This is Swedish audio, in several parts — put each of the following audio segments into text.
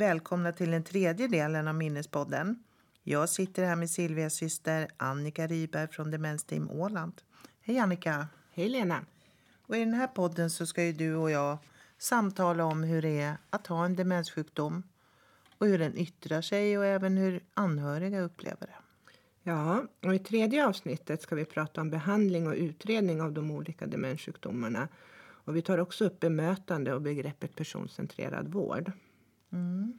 välkomna till den tredje delen av Minnespodden. Jag sitter här med Silvias syster Annika Ryberg från Demensteam Åland. Hej Annika! Hej Lena! Och I den här podden så ska ju du och jag samtala om hur det är att ha en demenssjukdom och hur den yttrar sig och även hur anhöriga upplever det. Ja, och i tredje avsnittet ska vi prata om behandling och utredning av de olika demenssjukdomarna. Och vi tar också upp bemötande och begreppet personcentrerad vård. Mm.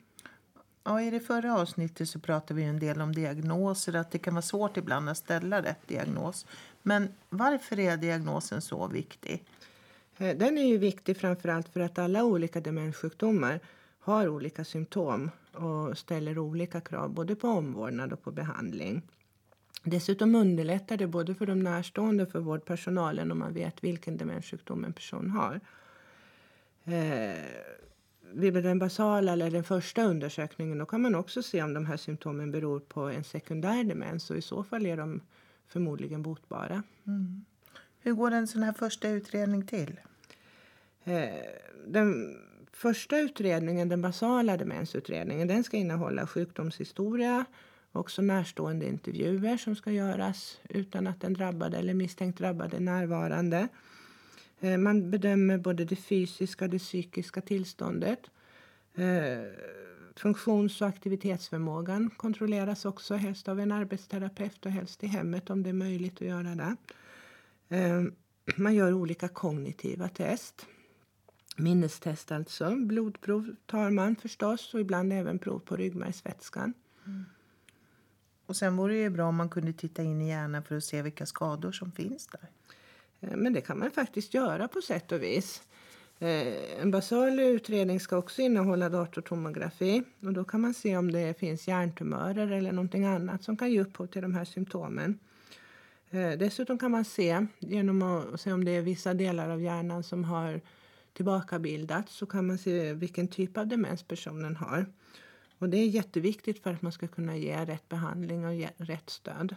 Ja, I det förra avsnittet så pratade vi en del om diagnoser, att det kan vara svårt ibland att ställa rätt diagnos. Men varför är diagnosen så viktig? Eh, den är ju viktig framförallt för att alla olika demenssjukdomar har olika symptom och ställer olika krav både på omvårdnad och på behandling. Dessutom underlättar det både för de närstående och för vårdpersonalen om man vet vilken demenssjukdom en person har. Eh, vid den basala eller den första undersökningen då kan man också se om de här symptomen beror på en sekundär demens och i så fall är de förmodligen botbara. Mm. Hur går en sån här första utredning till? Eh, den första utredningen, den basala demensutredningen, den ska innehålla sjukdomshistoria också närstående intervjuer som ska göras utan att den drabbade eller misstänkt drabbade är närvarande. Eh, man bedömer både det fysiska och det psykiska tillståndet. Eh, funktions och aktivitetsförmågan kontrolleras också helst av en arbetsterapeut och helst i hemmet om det är möjligt att göra det. Eh, man gör olika kognitiva test. Minnestest alltså. Blodprov tar man förstås och ibland även prov på ryggmärgsvätskan. Mm. Och sen vore det ju bra om man kunde titta in i hjärnan för att se vilka skador som finns där. Eh, men det kan man faktiskt göra på sätt och vis. Eh, en basal utredning ska också innehålla datortomografi. Och då kan man se om det finns hjärntumörer eller någonting annat som kan ge upphov till de här symptomen. Eh, dessutom kan man se, genom att se om det är vissa delar av hjärnan som har tillbakabildats, så kan man se vilken typ av demens personen har. Och det är jätteviktigt för att man ska kunna ge rätt behandling och rätt stöd.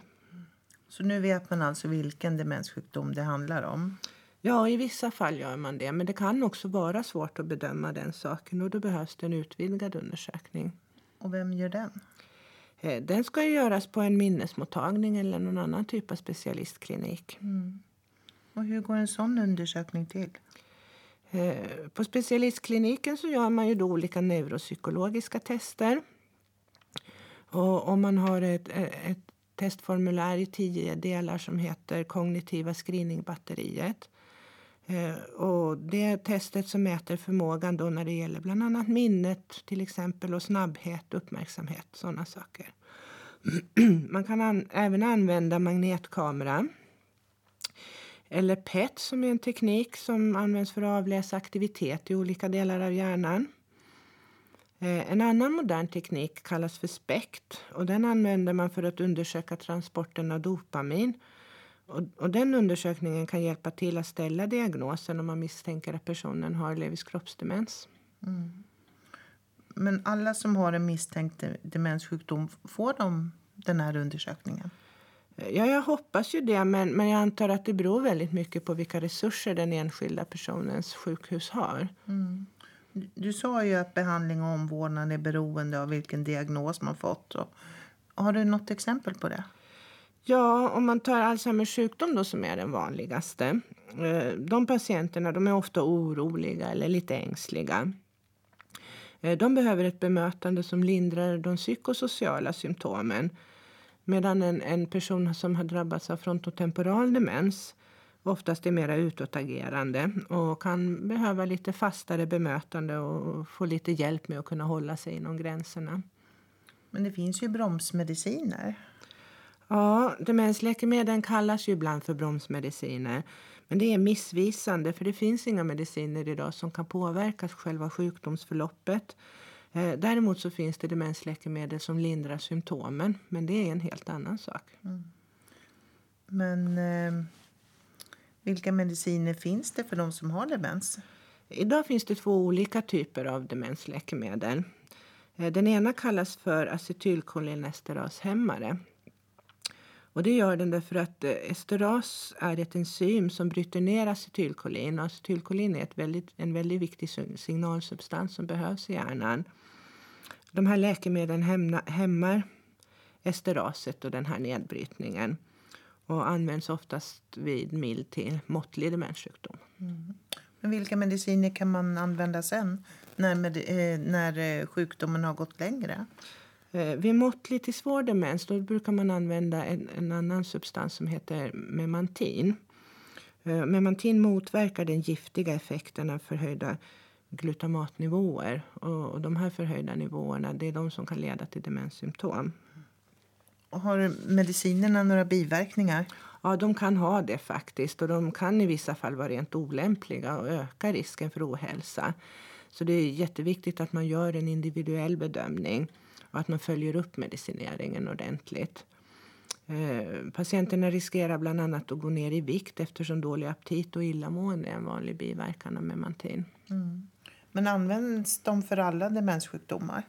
Så nu vet man alltså vilken demenssjukdom det handlar om? Ja, i vissa fall gör man det. Men det kan också vara svårt att bedöma den saken och då behövs det en utvidgad undersökning. Och vem gör den? Eh, den ska göras på en minnesmottagning eller någon annan typ av specialistklinik. Mm. Och hur går en sån undersökning till? Eh, på specialistkliniken så gör man ju då olika neuropsykologiska tester. Och om man har ett, ett testformulär i tio delar som heter kognitiva screeningbatteriet. Eh, och det är testet som mäter förmågan då när det gäller bland annat minnet till exempel och snabbhet, uppmärksamhet, sådana saker. Man kan an även använda magnetkamera eller PET som är en teknik som används för att avläsa aktivitet i olika delar av hjärnan. Eh, en annan modern teknik kallas för SPECT och den använder man för att undersöka transporten av dopamin. Och, och, den undersökningen kan hjälpa till att ställa diagnosen om man misstänker att personen har Levis kroppsdemens. Mm. Men alla som har en misstänkt demenssjukdom, får de den här undersökningen? Ja, jag hoppas ju det, men, men jag antar att det beror väldigt mycket på vilka resurser den enskilda personens sjukhus har. Mm. Du sa ju att behandling och omvårdnad är beroende av vilken diagnos man fått. Har du något exempel på det? Ja, om man tar Alzheimers sjukdom då, som är den vanligaste. Eh, de patienterna de är ofta oroliga eller lite ängsliga. Eh, de behöver ett bemötande som lindrar de psykosociala symptomen Medan en, en person som har drabbats av frontotemporal demens oftast är mer utåtagerande och kan behöva lite fastare bemötande och få lite hjälp med att kunna hålla sig inom gränserna. Men det finns ju bromsmediciner. Ja, demensläkemedel kallas ju ibland för bromsmediciner. Men det är missvisande för det finns inga mediciner idag som kan påverka själva sjukdomsförloppet. Eh, däremot så finns det demensläkemedel som lindrar symptomen, men det är en helt annan sak. Mm. Men eh, vilka mediciner finns det för de som har demens? Idag finns det två olika typer av demensläkemedel. Eh, den ena kallas för acetylkolinesterashämmare. Och det gör den därför att eh, esteras är ett enzym som bryter ner acetylkolin. Och acetylkolin är ett väldigt, en väldigt viktig signalsubstans som behövs i hjärnan. De här läkemedlen hämmar esteraset och den här nedbrytningen och används oftast vid mild till måttlig demenssjukdom. Mm. Men vilka mediciner kan man använda sen när, med, eh, när eh, sjukdomen har gått längre? Eh, vid måttlig till svår demens då brukar man använda en, en annan substans som heter memantin. Eh, memantin motverkar den giftiga effekten av förhöjda glutamatnivåer. Och, och de här förhöjda nivåerna det är de som kan leda till demenssymptom. Har medicinerna några biverkningar? Ja, de kan ha det faktiskt. Och de kan i vissa fall vara rent olämpliga och öka risken för ohälsa. Så det är jätteviktigt att man gör en individuell bedömning och att man följer upp medicineringen ordentligt. Eh, patienterna riskerar bland annat att gå ner i vikt eftersom dålig aptit och illamående är en vanlig biverkan av memantin. Mm. Men används de för alla demenssjukdomar?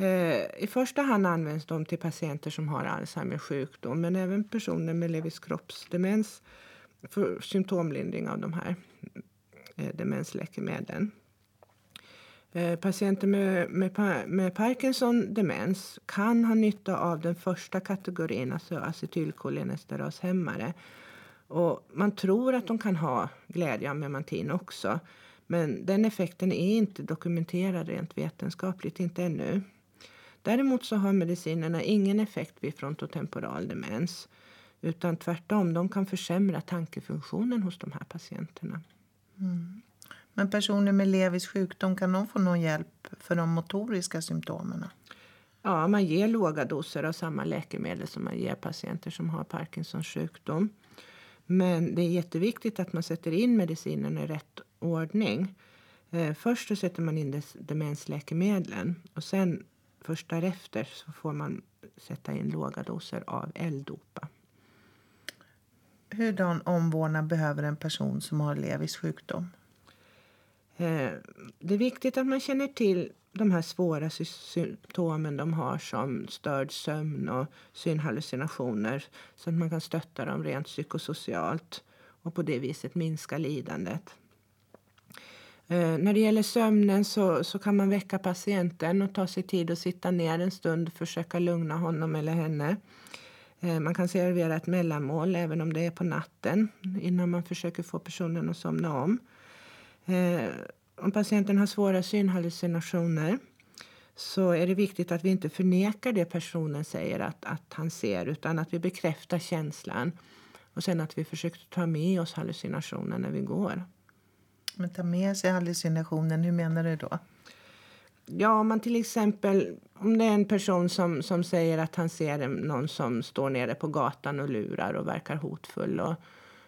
Eh, I första hand används de till patienter som har Alzheimers sjukdom men även personer med Levis kroppsdemens för symptomlindring av de här eh, demensläkemedlen. Eh, patienter med, med, med Parkinson demens kan ha nytta av den första kategorin, alltså acetylkolinesteroshämmare. Och man tror att de kan ha glädje av memantin också. Men den effekten är inte dokumenterad rent vetenskapligt, inte ännu. Däremot så har medicinerna ingen effekt vid frontotemporal demens. Utan tvärtom, de kan försämra tankefunktionen hos de här patienterna. Mm. Men personer med Levis sjukdom, kan de få någon hjälp för de motoriska symptomen? Ja, man ger låga doser av samma läkemedel som man ger patienter som har Parkinsons sjukdom. Men det är jätteviktigt att man sätter in medicinen i rätt ordning. Eh, först sätter man in demensläkemedlen och sen först därefter så får man sätta in låga doser av L-dopa. Hurdan omvårdnad behöver en person som har Levis sjukdom? Eh, det är viktigt att man känner till de här svåra symptomen de har som störd sömn och synhallucinationer så att man kan stötta dem rent psykosocialt och på det viset minska lidandet. Eh, när det gäller sömnen så, så kan man väcka patienten och ta sig tid att sitta ner en stund och försöka lugna honom eller henne. Eh, man kan servera ett mellanmål även om det är på natten innan man försöker få personen att somna om. Eh, om patienten har svåra synhallucinationer så är det viktigt att vi inte förnekar det personen säger att, att han ser utan att vi bekräftar känslan och sen att vi försöker ta med oss hallucinationen när vi går. Men ta med sig hallucinationen, hur menar du då? Ja, om man till exempel om det är en person som, som säger att han ser någon som står nere på gatan och lurar och verkar hotfull och,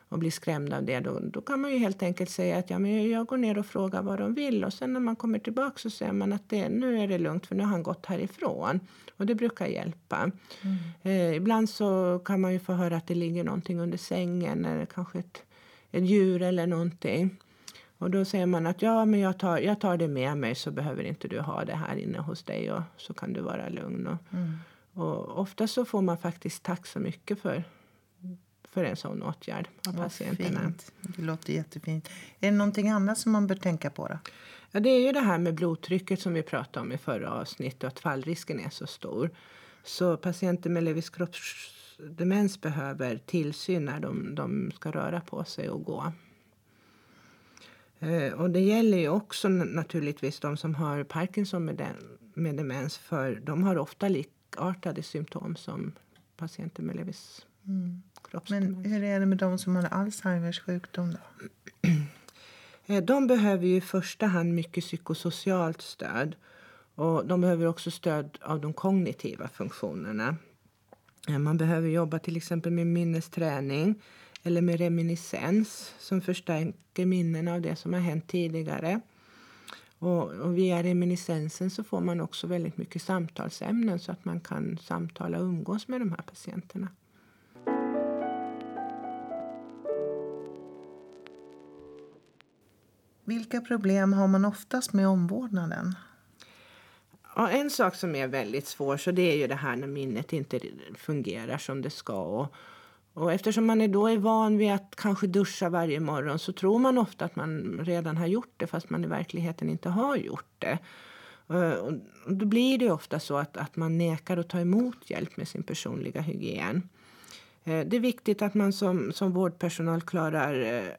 och blir skrämd av det, då, då kan man ju helt enkelt säga att ja, men jag går ner och frågar vad de vill och sen när man kommer tillbaka så säger man att det, nu är det lugnt för nu har han gått härifrån. Och det brukar hjälpa. Mm. Eh, ibland så kan man ju få höra att det ligger någonting under sängen eller kanske ett, ett djur eller någonting. Och då säger man att ja, men jag tar, jag tar det med mig så behöver inte du ha det här inne hos dig och så kan du vara lugn. Och, mm. och ofta så får man faktiskt tack så mycket för, för en sån åtgärd av ja, patienterna. Fint. Det låter jättefint. Är det någonting annat som man bör tänka på då? Ja, det är ju det här med blodtrycket som vi pratade om i förra avsnittet och att fallrisken är så stor. Så patienter med Levis kroppsdemens behöver tillsyn när de, de ska röra på sig och gå. Eh, och det gäller ju också naturligtvis de som har Parkinson med, den, med demens för de har ofta likartade symptom som patienter med Levis mm. Men hur är det med de som har Alzheimers sjukdom? Då? Eh, de behöver ju i första hand mycket psykosocialt stöd. Och De behöver också stöd av de kognitiva funktionerna. Eh, man behöver jobba till exempel med minnesträning eller med reminiscens som förstärker minnen av det som har hänt tidigare. Och, och via reminiscensen så får man också väldigt mycket samtalsämnen så att man kan samtala och umgås med de här patienterna. Vilka problem har man oftast med omvårdnaden? Ja, en sak som är väldigt svår så det är ju det här när minnet inte fungerar som det ska. Och, och eftersom man är då är van vid att kanske duscha varje morgon så tror man ofta att man redan har gjort det fast man i verkligheten inte har gjort det. Eh, och då blir det ofta så att, att man nekar att ta emot hjälp med sin personliga hygien. Eh, det är viktigt att man som, som vårdpersonal klarar eh,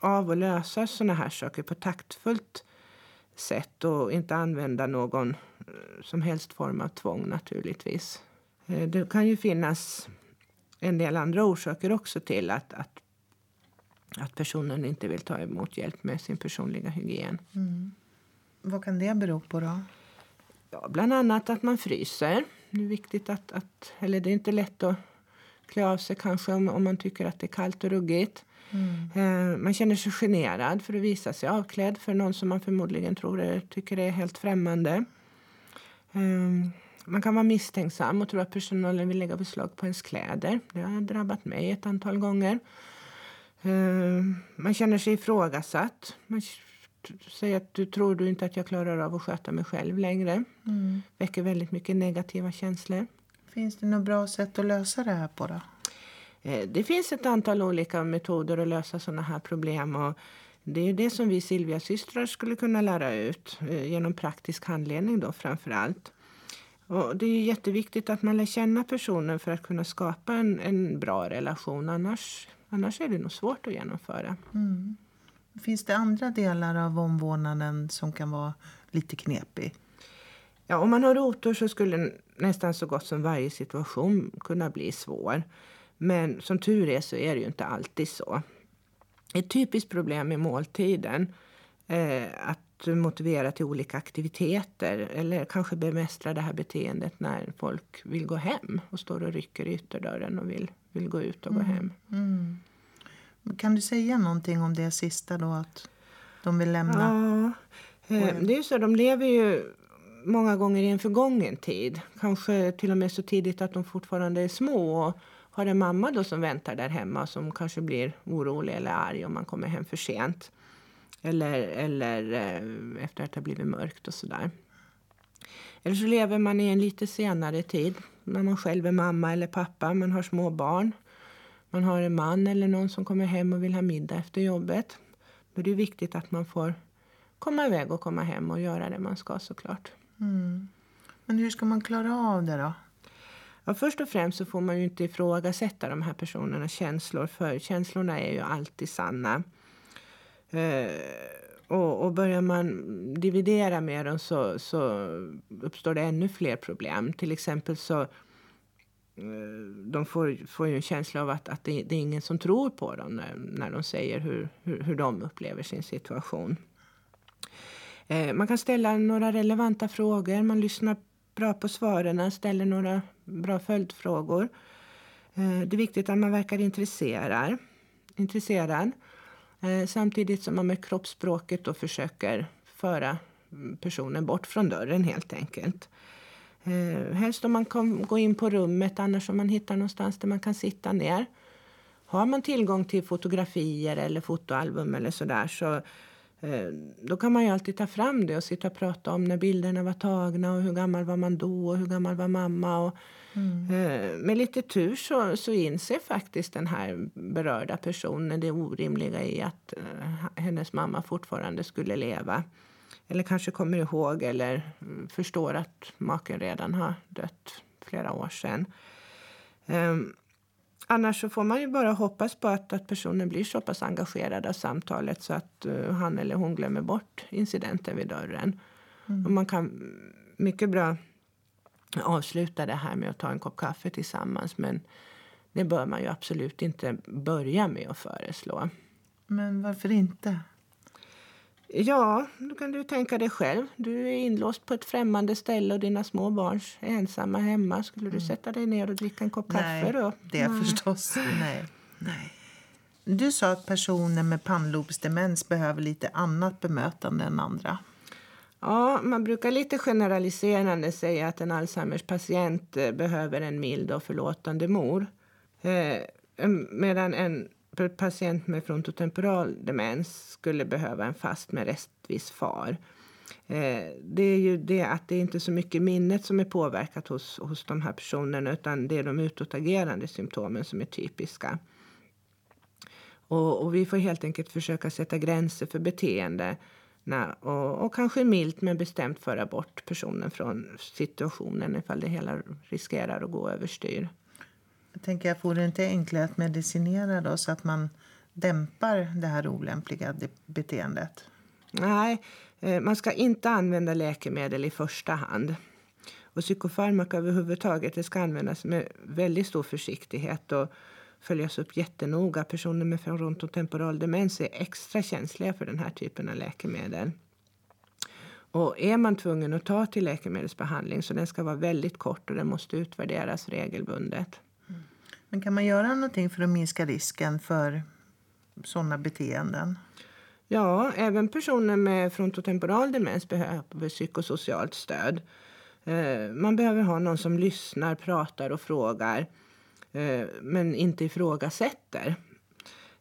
av att lösa sådana här saker på taktfullt sätt och inte använda någon som helst form av tvång naturligtvis. Det kan ju finnas en del andra orsaker också till att, att, att personen inte vill ta emot hjälp med sin personliga hygien. Mm. Vad kan det bero på då? Ja, bland annat att man fryser. Det är viktigt att, att eller det är inte lätt att klä av sig kanske om, om man tycker att det är kallt och ruggigt. Mm. Eh, man känner sig generad för att visa sig avklädd för någon som man förmodligen tror är, tycker är helt främmande. Eh, man kan vara misstänksam och tro att personalen vill lägga beslag på ens kläder. Det har drabbat mig ett antal gånger. Eh, man känner sig ifrågasatt. Man säger att du tror du inte att jag klarar av att sköta mig själv längre. Mm. Väcker väldigt mycket negativa känslor. Finns det något bra sätt att lösa det här på då? Eh, det finns ett antal olika metoder att lösa sådana här problem. Och det är det som vi Silvia-systrar skulle kunna lära ut eh, genom praktisk handledning då framför allt. Och det är jätteviktigt att man lär känna personen för att kunna skapa en, en bra relation. Annars, annars är det nog svårt att genomföra. Mm. Finns det andra delar av omvårdnaden som kan vara lite knepig? Ja, om man har otur så skulle nästan så gott som varje situation kunna bli svår. Men som tur är så är det ju inte alltid så. Ett typiskt problem med måltiden är att motivera till olika aktiviteter eller kanske bemästra det här beteendet när folk vill gå hem och står och rycker i ytterdörren och vill, vill gå ut och mm. gå hem. Mm. Kan du säga någonting om det sista då, att de vill lämna? Ja, eh, det är så, de lever ju många gånger i en förgången tid. Kanske till och med så tidigt att de fortfarande är små och har en mamma då som väntar där hemma som kanske blir orolig eller arg om man kommer hem för sent. Eller, eller eh, efter att det har blivit mörkt och sådär. Eller så lever man i en lite senare tid när man själv är mamma eller pappa, man har små barn. Man har en man eller någon som kommer hem och vill ha middag efter jobbet. Då är det viktigt att man får komma iväg och komma hem och göra det man ska såklart. Mm. Men hur ska man klara av det då? Ja, först och främst så får man ju inte ifrågasätta de här personernas känslor för känslorna är ju alltid sanna. Eh, och, och börjar man dividera med dem så, så uppstår det ännu fler problem. Till exempel så eh, de får, får ju en känsla av att, att det, det är ingen som tror på dem när, när de säger hur, hur, hur de upplever sin situation. Eh, man kan ställa några relevanta frågor, man lyssnar bra på svaren, ställer några bra följdfrågor. Eh, det är viktigt att man verkar intresserad, intresserad eh, Eh, samtidigt som man med kroppsspråket då försöker föra personen bort från dörren helt enkelt. Eh, helst om man kan gå in på rummet, annars om man hittar någonstans där man kan sitta ner. Har man tillgång till fotografier eller fotoalbum eller sådär så då kan man ju alltid ta fram det och sitta och prata om när bilderna var tagna och hur gammal var man då och hur gammal var mamma. Och, mm. eh, med lite tur så, så inser faktiskt den här berörda personen det orimliga i att eh, hennes mamma fortfarande skulle leva. Eller kanske kommer ihåg eller förstår att maken redan har dött flera år sedan. Um, annars så får man ju bara hoppas på att, att personen blir så pass engagerad av samtalet så att uh, han eller hon glömmer bort incidenten vid dörren. Mm. Och man kan mycket bra avsluta det här med att ta en kopp kaffe tillsammans men det bör man ju absolut inte börja med att föreslå. Men varför inte? Ja, då kan du tänka dig själv. Du är inlåst på ett främmande ställe och dina små barn är ensamma hemma. Skulle du mm. sätta dig ner och dricka en kopp Nej, kaffe då? det mm. förstås. Nej. Nej. Du sa att personer med pannlobsdemens behöver lite annat bemötande än andra. Ja, man brukar lite generaliserande säga att en Alzheimers patient eh, behöver en mild och förlåtande mor. Eh, medan en patient med frontotemporal demens skulle behöva en fast med restvis far. Eh, det är ju det att det inte är så mycket minnet som är påverkat hos, hos de här personerna utan det är de utåtagerande symptomen som är typiska. Och, och, vi får helt enkelt försöka sätta gränser för beteende och, och kanske milt men bestämt föra bort personen från situationen ifall det hela riskerar att gå överstyr. Jag tänker, jag det inte enklare att medicinera då så att man dämpar det här olämpliga beteendet? Nej, eh, man ska inte använda läkemedel i första hand. Och psykofarmaka överhuvudtaget det ska användas med väldigt stor försiktighet och följas upp jättenoga. Personer med frontotemporal demens är extra känsliga för den här typen av läkemedel. Och är man tvungen att ta till läkemedelsbehandling så den ska vara väldigt kort och den måste utvärderas regelbundet. Men kan man göra någonting för att minska risken för sådana beteenden? Ja, även personer med frontotemporal demens behöver psykosocialt stöd. Eh, man behöver ha någon som lyssnar, pratar och frågar eh, men inte ifrågasätter.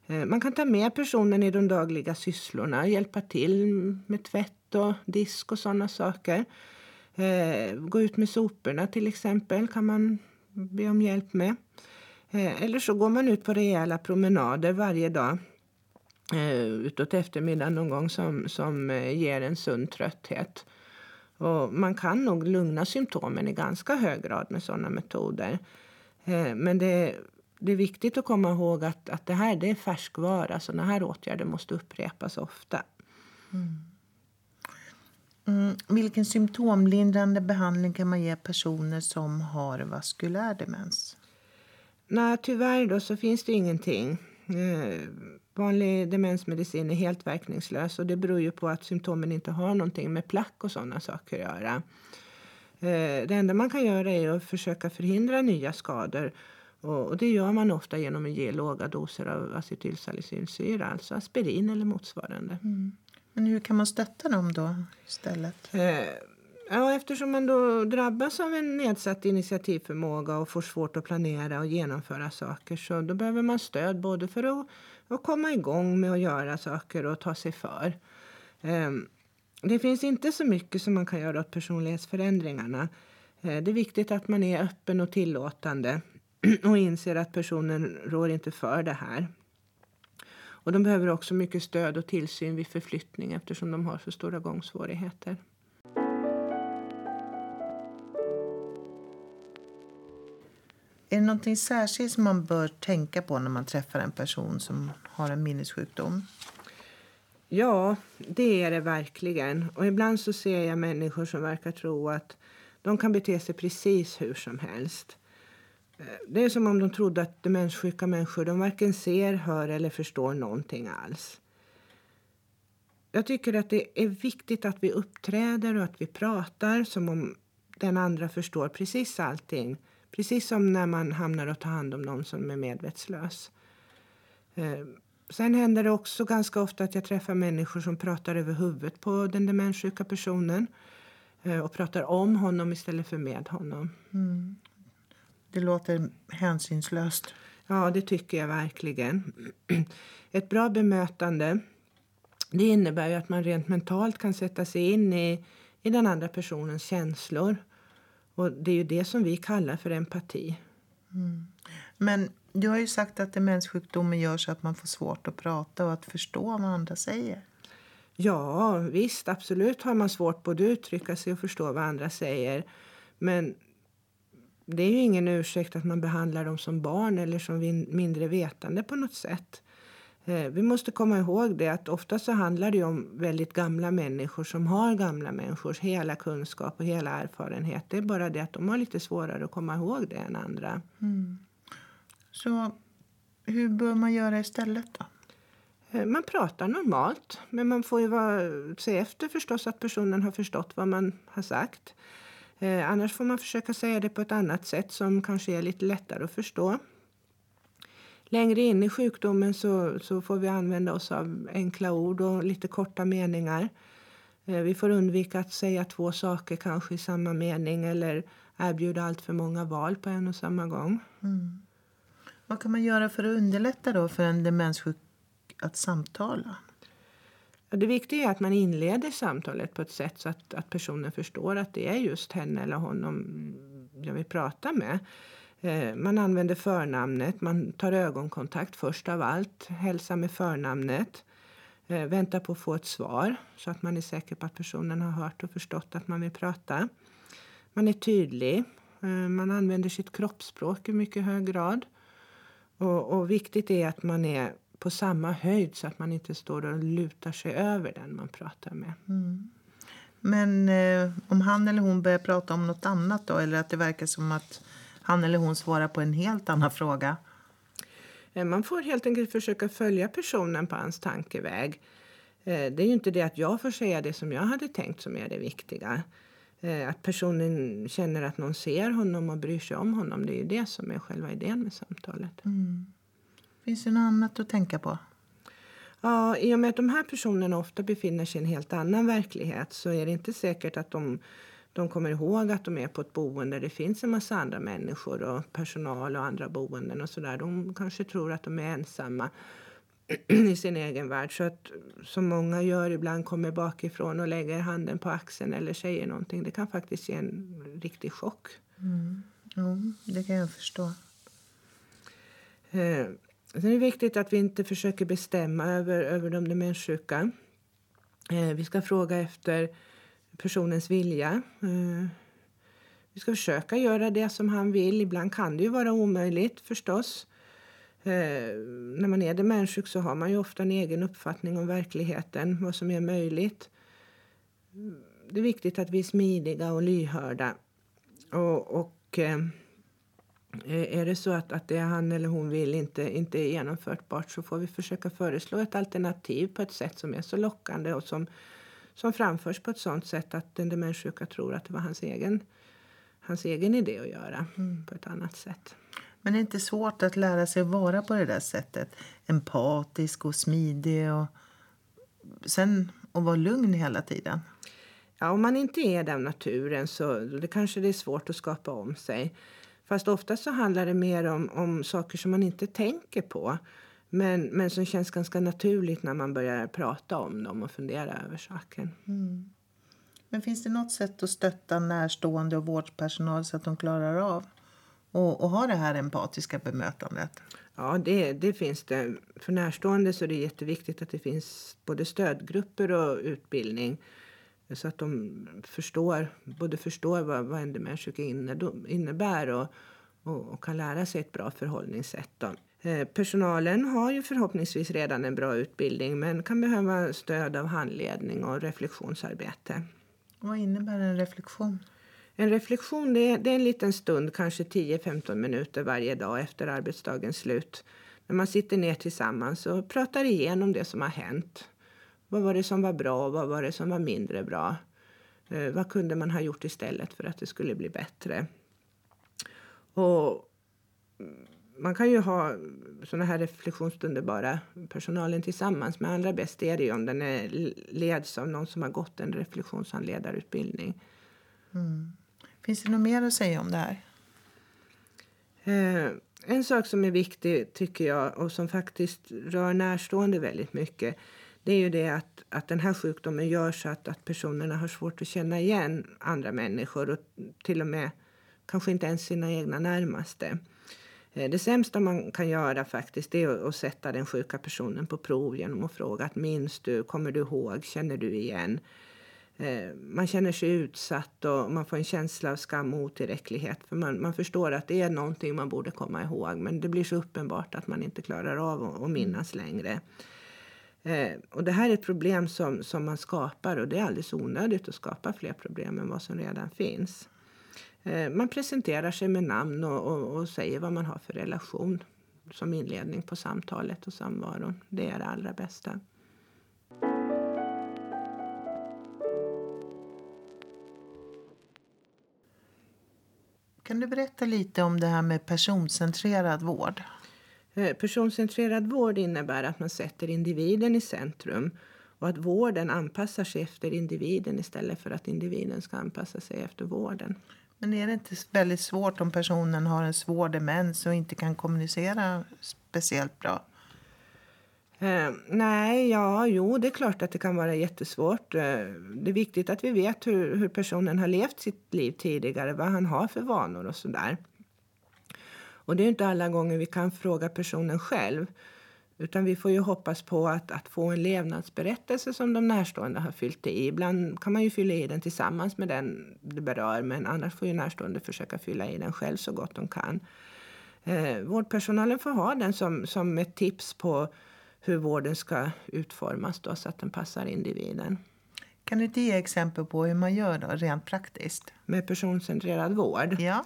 Eh, man kan ta med personen i de dagliga sysslorna, hjälpa till med tvätt och disk och sådana saker. Gå ut med soporna till exempel kan man be om hjälp med. Eh, eller så går man ut på rejäla promenader varje dag eh, utåt eftermiddagen någon gång som, som eh, ger en sund trötthet. Och man kan nog lugna symptomen i ganska hög grad med sådana metoder. Men det, det är viktigt att komma ihåg att, att det här det är färskvara. Sådana här åtgärder måste upprepas ofta. Mm. Mm. Vilken symptomlindrande behandling kan man ge personer som har vaskulär demens? Nej, tyvärr då så finns det ingenting. Eh, Vanlig demensmedicin är helt verkningslös och det beror ju på att symptomen inte har någonting med plack och sådana saker att göra. Eh, det enda man kan göra är att försöka förhindra nya skador och det gör man ofta genom att ge låga doser av acetylsalicylsyra, alltså aspirin eller motsvarande. Mm. Men hur kan man stötta dem då istället? Eh, ja, eftersom man då drabbas av en nedsatt initiativförmåga och får svårt att planera och genomföra saker så då behöver man stöd både för att att komma igång med att göra saker och ta sig för. Ehm, det finns inte så mycket som man kan göra åt personlighetsförändringarna. Eh, det är viktigt att man är öppen och tillåtande och inser att personen rår inte för det här. Och de behöver också mycket stöd och tillsyn vid förflyttning eftersom de har så stora gångsvårigheter. Är det någonting särskilt som man bör tänka på när man träffar en person som har en minnessjukdom? Ja, det är det verkligen. Och ibland så ser jag människor som verkar tro att de kan bete sig precis hur som helst. Det är som om de trodde att demenssjuka människor de varken ser, hör eller förstår någonting alls. Jag tycker att det är viktigt att vi uppträder och att vi pratar som om den andra förstår precis allting Precis som när man hamnar och tar hand om någon som är medvetslös. Eh, sen händer det också ganska ofta att jag träffar människor som pratar över huvudet på den demenssjuka personen eh, och pratar om honom istället för med honom. Mm. Det låter hänsynslöst. Ja, det tycker jag verkligen. Ett bra bemötande det innebär att man rent mentalt kan sätta sig in i, i den andra personens känslor och det är ju det som vi kallar för empati. Mm. Men du har ju sagt att demenssjukdomen gör så att man får svårt att prata och att förstå vad andra säger. Ja, visst, absolut har man svårt både att uttrycka sig och förstå vad andra säger. Men det är ju ingen ursäkt att man behandlar dem som barn eller som mindre vetande på något sätt. Eh, vi måste komma ihåg det att ofta så handlar det om väldigt gamla människor som har gamla människors hela kunskap och hela erfarenhet. Det är bara det att de har lite svårare att komma ihåg det än andra. Mm. Så hur bör man göra istället då? Eh, man pratar normalt, men man får ju vara, se efter förstås att personen har förstått vad man har sagt. Eh, annars får man försöka säga det på ett annat sätt som kanske är lite lättare att förstå. Längre in i sjukdomen så, så får vi använda oss av enkla ord och lite korta meningar. Eh, vi får undvika att säga två saker kanske i samma mening eller erbjuda allt för många val på en och samma gång. Mm. Vad kan man göra för att underlätta då för en demenssjuk att samtala? Det viktiga är att man inleder samtalet på ett sätt så att, att personen förstår att det är just henne eller honom jag vill prata med. Eh, man använder förnamnet, man tar ögonkontakt först av allt, hälsar med förnamnet. Eh, väntar på att få ett svar så att man är säker på att personen har hört och förstått att man vill prata. Man är tydlig. Eh, man använder sitt kroppsspråk i mycket hög grad. Och, och, viktigt är att man är på samma höjd så att man inte står och lutar sig över den man pratar med. Mm. Men eh, om han eller hon börjar prata om något annat då, eller att det verkar som att han eller hon svarar på en helt annan fråga? Eh, man får helt enkelt försöka följa personen på hans tankeväg. Eh, det är ju inte det att jag får säga det som jag hade tänkt som är det viktiga. Eh, att personen känner att någon ser honom och bryr sig om honom. Det är ju det som är själva idén med samtalet. Mm. Finns det något annat att tänka på? Ja, I och med att de här personerna ofta befinner sig i en helt annan verklighet så är det inte säkert att de, de kommer ihåg att de är på ett boende där det finns en massa andra människor och personal och andra boenden och sådär. De kanske tror att de är ensamma i sin egen värld. Så att, som många gör ibland, kommer bakifrån och lägger handen på axeln eller säger någonting. Det kan faktiskt ge en riktig chock. Mm. Ja, det kan jag förstå. Eh, Sen är det viktigt att vi inte försöker bestämma över, över de demenssjuka. Eh, vi ska fråga efter personens vilja. Eh, vi ska försöka göra det som han vill. Ibland kan det ju vara omöjligt förstås. Eh, när man är demenssjuk så har man ju ofta en egen uppfattning om verkligheten, vad som är möjligt. Det är viktigt att vi är smidiga och lyhörda. Och, och eh, är det så att, att det han eller hon vill inte, inte är genomförbart så får vi försöka föreslå ett alternativ på ett sätt som är så lockande och som, som framförs på ett sånt sätt att den demenssjuka tror att det var hans egen, hans egen idé att göra mm. på ett annat sätt. Men det är inte svårt att lära sig vara på det där sättet? Empatisk och smidig och sen att vara lugn hela tiden? Ja, om man inte är den naturen så det kanske det är svårt att skapa om sig. Fast ofta så handlar det mer om, om saker som man inte tänker på men, men som känns ganska naturligt när man börjar prata om dem och fundera över saken. Mm. Men finns det något sätt att stötta närstående och vårdpersonal så att de klarar av och, och ha det här empatiska bemötandet? Ja, det, det finns det. För närstående så är det jätteviktigt att det finns både stödgrupper och utbildning så att de förstår, både förstår vad, vad en demenssjuka innebär och, och, och, kan lära sig ett bra förhållningssätt. Då. Eh, personalen har ju förhoppningsvis redan en bra utbildning men kan behöva stöd av handledning och reflektionsarbete. Vad innebär en reflektion? En reflektion det är, det är en liten stund, kanske 10-15 minuter varje dag efter arbetsdagens slut. När man sitter ner tillsammans och pratar igenom det som har hänt. Vad var det som var bra och vad var det som var mindre bra? Eh, vad kunde man ha gjort istället för att det skulle bli bättre? Och man kan ju ha såna här reflektionsstunder bara personalen tillsammans. Men allra bäst är det om den är leds av någon som har gått en reflektionshandledarutbildning. Mm. Finns det något mer att säga om det här? Eh, en sak som är viktig tycker jag och som faktiskt rör närstående väldigt mycket det är ju det att, att den här sjukdomen gör så att, att personerna har svårt att känna igen andra människor och till och med kanske inte ens sina egna närmaste. Eh, det sämsta man kan göra faktiskt är att, sätta den sjuka personen på prov genom att fråga att minns du, kommer du ihåg, känner du igen? Eh, man känner sig utsatt och man får en känsla av skam och otillräcklighet. För man, man förstår att det är någonting man borde komma ihåg men det blir så uppenbart att man inte klarar av att minnas längre. Eh, och det här är ett problem som, som man skapar och det är alldeles onödigt att skapa fler problem än vad som redan finns. Eh, man presenterar sig med namn och, och, och, säger vad man har för relation som inledning på samtalet och samvaron. Det är det allra bästa. Kan du berätta lite om det här med personcentrerad vård? Eh, personcentrerad vård innebär att man sätter individen i centrum och att vården anpassar sig efter individen istället för att individen ska anpassa sig efter vården. Men är det inte väldigt svårt om personen har en svår demens och inte kan kommunicera speciellt bra? Eh, nej, ja, jo, det är klart att det kan vara jättesvårt. Eh, det är viktigt att vi vet hur, hur personen har levt sitt liv tidigare, vad han har för vanor och sådär. Och det är inte alla gånger vi kan fråga personen själv. Utan vi får ju hoppas på att, att få en levnadsberättelse som de närstående har fyllt i. Ibland kan man ju fylla i den tillsammans med den det berör men annars får ju närstående försöka fylla i den själv så gott de kan. Eh, vårdpersonalen får ha den som, som ett tips på hur vården ska utformas då, så att den passar individen. Kan du ge exempel på hur man gör då, rent praktiskt? Med personcentrerad vård? Ja.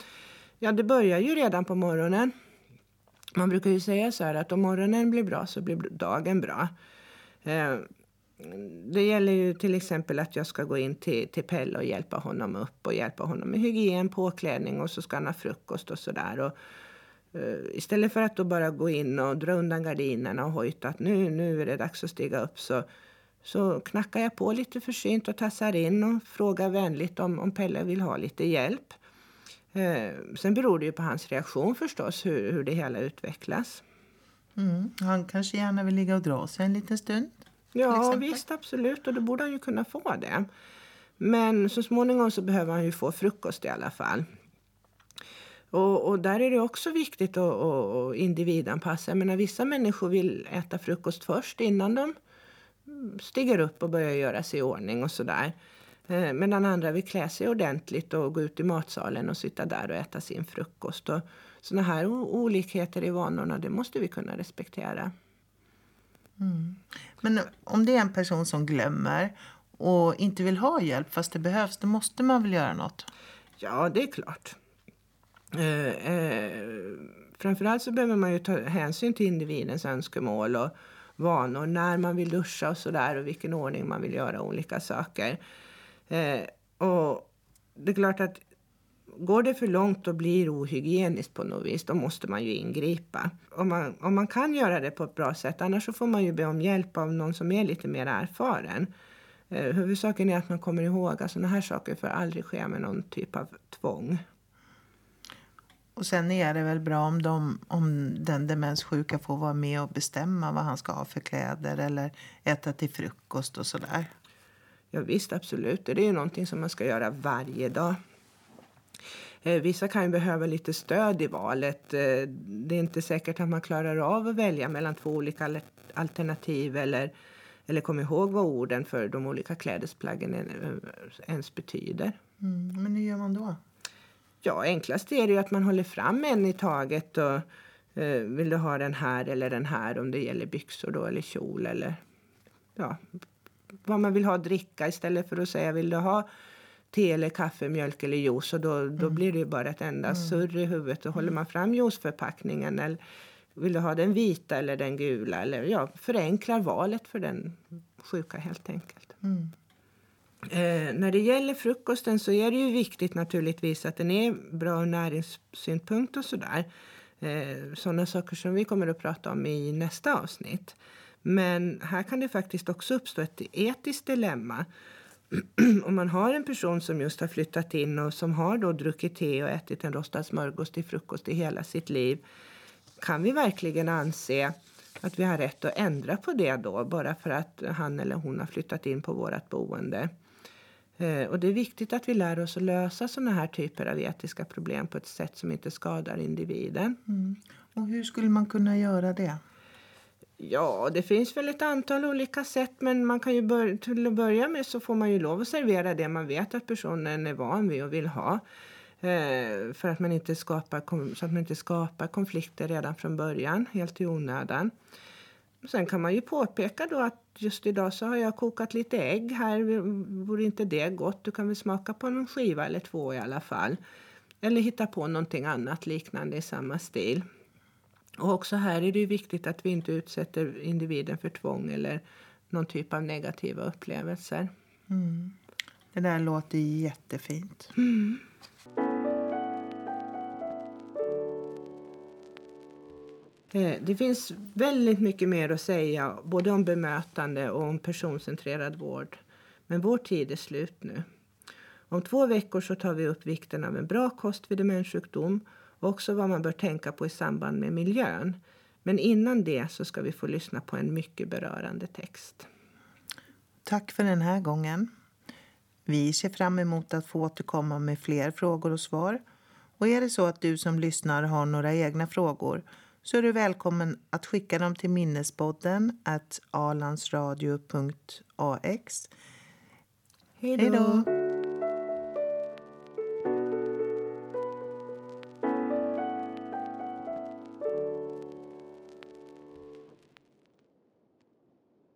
Ja, det börjar ju redan på morgonen. Man brukar ju säga så här att om morgonen blir bra så blir dagen bra. Eh, det gäller ju till exempel att jag ska gå in till, till Pelle och hjälpa honom upp och hjälpa honom med hygien, påklädning och så ska han ha frukost och sådär. Uh, istället för att då bara gå in och dra undan gardinerna och hojta att nu, nu är det dags att stiga upp så, så knackar jag på lite försynt och tassar in och frågar vänligt om, om Pelle vill ha lite hjälp. Eh, sen beror det ju på hans reaktion förstås, hur, hur det hela utvecklas. Mm. Han kanske gärna vill ligga och dra sig en liten stund? Ja, visst absolut. Och då borde han ju kunna få det. Men så småningom så behöver han ju få frukost i alla fall. Och, och där är det också viktigt att, att, att individanpassa. Jag menar, vissa människor vill äta frukost först innan de stiger upp och börjar göra sig i ordning och sådär. Eh, medan andra vill klä sig ordentligt och gå ut i matsalen och sitta där och äta sin frukost. Och såna här olikheter i vanorna, det måste vi kunna respektera. Mm. Men om det är en person som glömmer och inte vill ha hjälp fast det behövs, då måste man väl göra något? Ja, det är klart. Eh, eh, framförallt så behöver man ju ta hänsyn till individens önskemål och vanor, när man vill duscha och sådär och vilken ordning man vill göra olika saker. Eh, och det är klart att går det för långt och blir ohygieniskt på något vis, då måste man ju ingripa. Om man, om man kan göra det på ett bra sätt, annars så får man ju be om hjälp av någon som är lite mer erfaren. Eh, huvudsaken är att man kommer ihåg att sådana här saker får aldrig ske med någon typ av tvång. Och sen är det väl bra om, de, om den demenssjuka får vara med och bestämma vad han ska ha för kläder eller äta till frukost och sådär. Ja, visst, absolut. Det är ju någonting som man ska göra varje dag. Eh, vissa kan ju behöva lite stöd i valet. Eh, det är inte säkert att man klarar av att välja mellan två olika alternativ eller, eller komma ihåg vad orden för de olika klädesplaggen eh, ens betyder. Mm, men hur gör man då? Ja, enklast är det ju att man håller fram en i taget. Och, eh, vill du ha den här eller den här om det gäller byxor då, eller kjol eller ja, vad man vill ha att dricka istället för att säga vill du ha te eller kaffe, mjölk eller juice och då, mm. då blir det ju bara ett enda mm. surr i huvudet. Då håller man fram juiceförpackningen eller vill du ha den vita eller den gula eller ja, förenklar valet för den sjuka helt enkelt. Mm. Eh, när det gäller frukosten så är det ju viktigt naturligtvis att den är bra ur näringssynpunkt och sådär. Eh, sådana saker som vi kommer att prata om i nästa avsnitt. Men här kan det faktiskt också uppstå ett etiskt dilemma. Om man har en person som just har flyttat in och som har då druckit te och ätit en rostad smörgås till frukost i hela sitt liv. Kan vi verkligen anse att vi har rätt att ändra på det då bara för att han eller hon har flyttat in på vårt boende? Eh, och det är viktigt att vi lär oss att lösa sådana här typer av etiska problem på ett sätt som inte skadar individen. Mm. Och hur skulle man kunna göra det? Ja, det finns väl ett antal olika sätt, men man kan ju börja, till att börja med så får man ju lov att servera det man vet att personen är van vid och vill ha. Eh, för att man inte skapar, så att man inte skapar konflikter redan från början, helt i onödan. Sen kan man ju påpeka då att just idag så har jag kokat lite ägg här. Vore inte det gott? Du kan väl smaka på någon skiva eller två i alla fall. Eller hitta på någonting annat liknande i samma stil. Och också här är det viktigt att vi inte utsätter individen för tvång eller någon typ av negativa upplevelser. Mm. Det där låter jättefint. Mm. Eh, det finns väldigt mycket mer att säga både om bemötande och om personcentrerad vård. Men vår tid är slut nu. Om två veckor så tar vi upp vikten av en bra kost vid demenssjukdom och också vad man bör tänka på i samband med miljön. Men innan det så ska vi få lyssna på en mycket berörande text. Tack för den här gången. Vi ser fram emot att få återkomma med fler frågor och svar. Och är det så att du som lyssnar har några egna frågor så är du välkommen att skicka dem till minnesbodden alandsradio.ax. Hej då!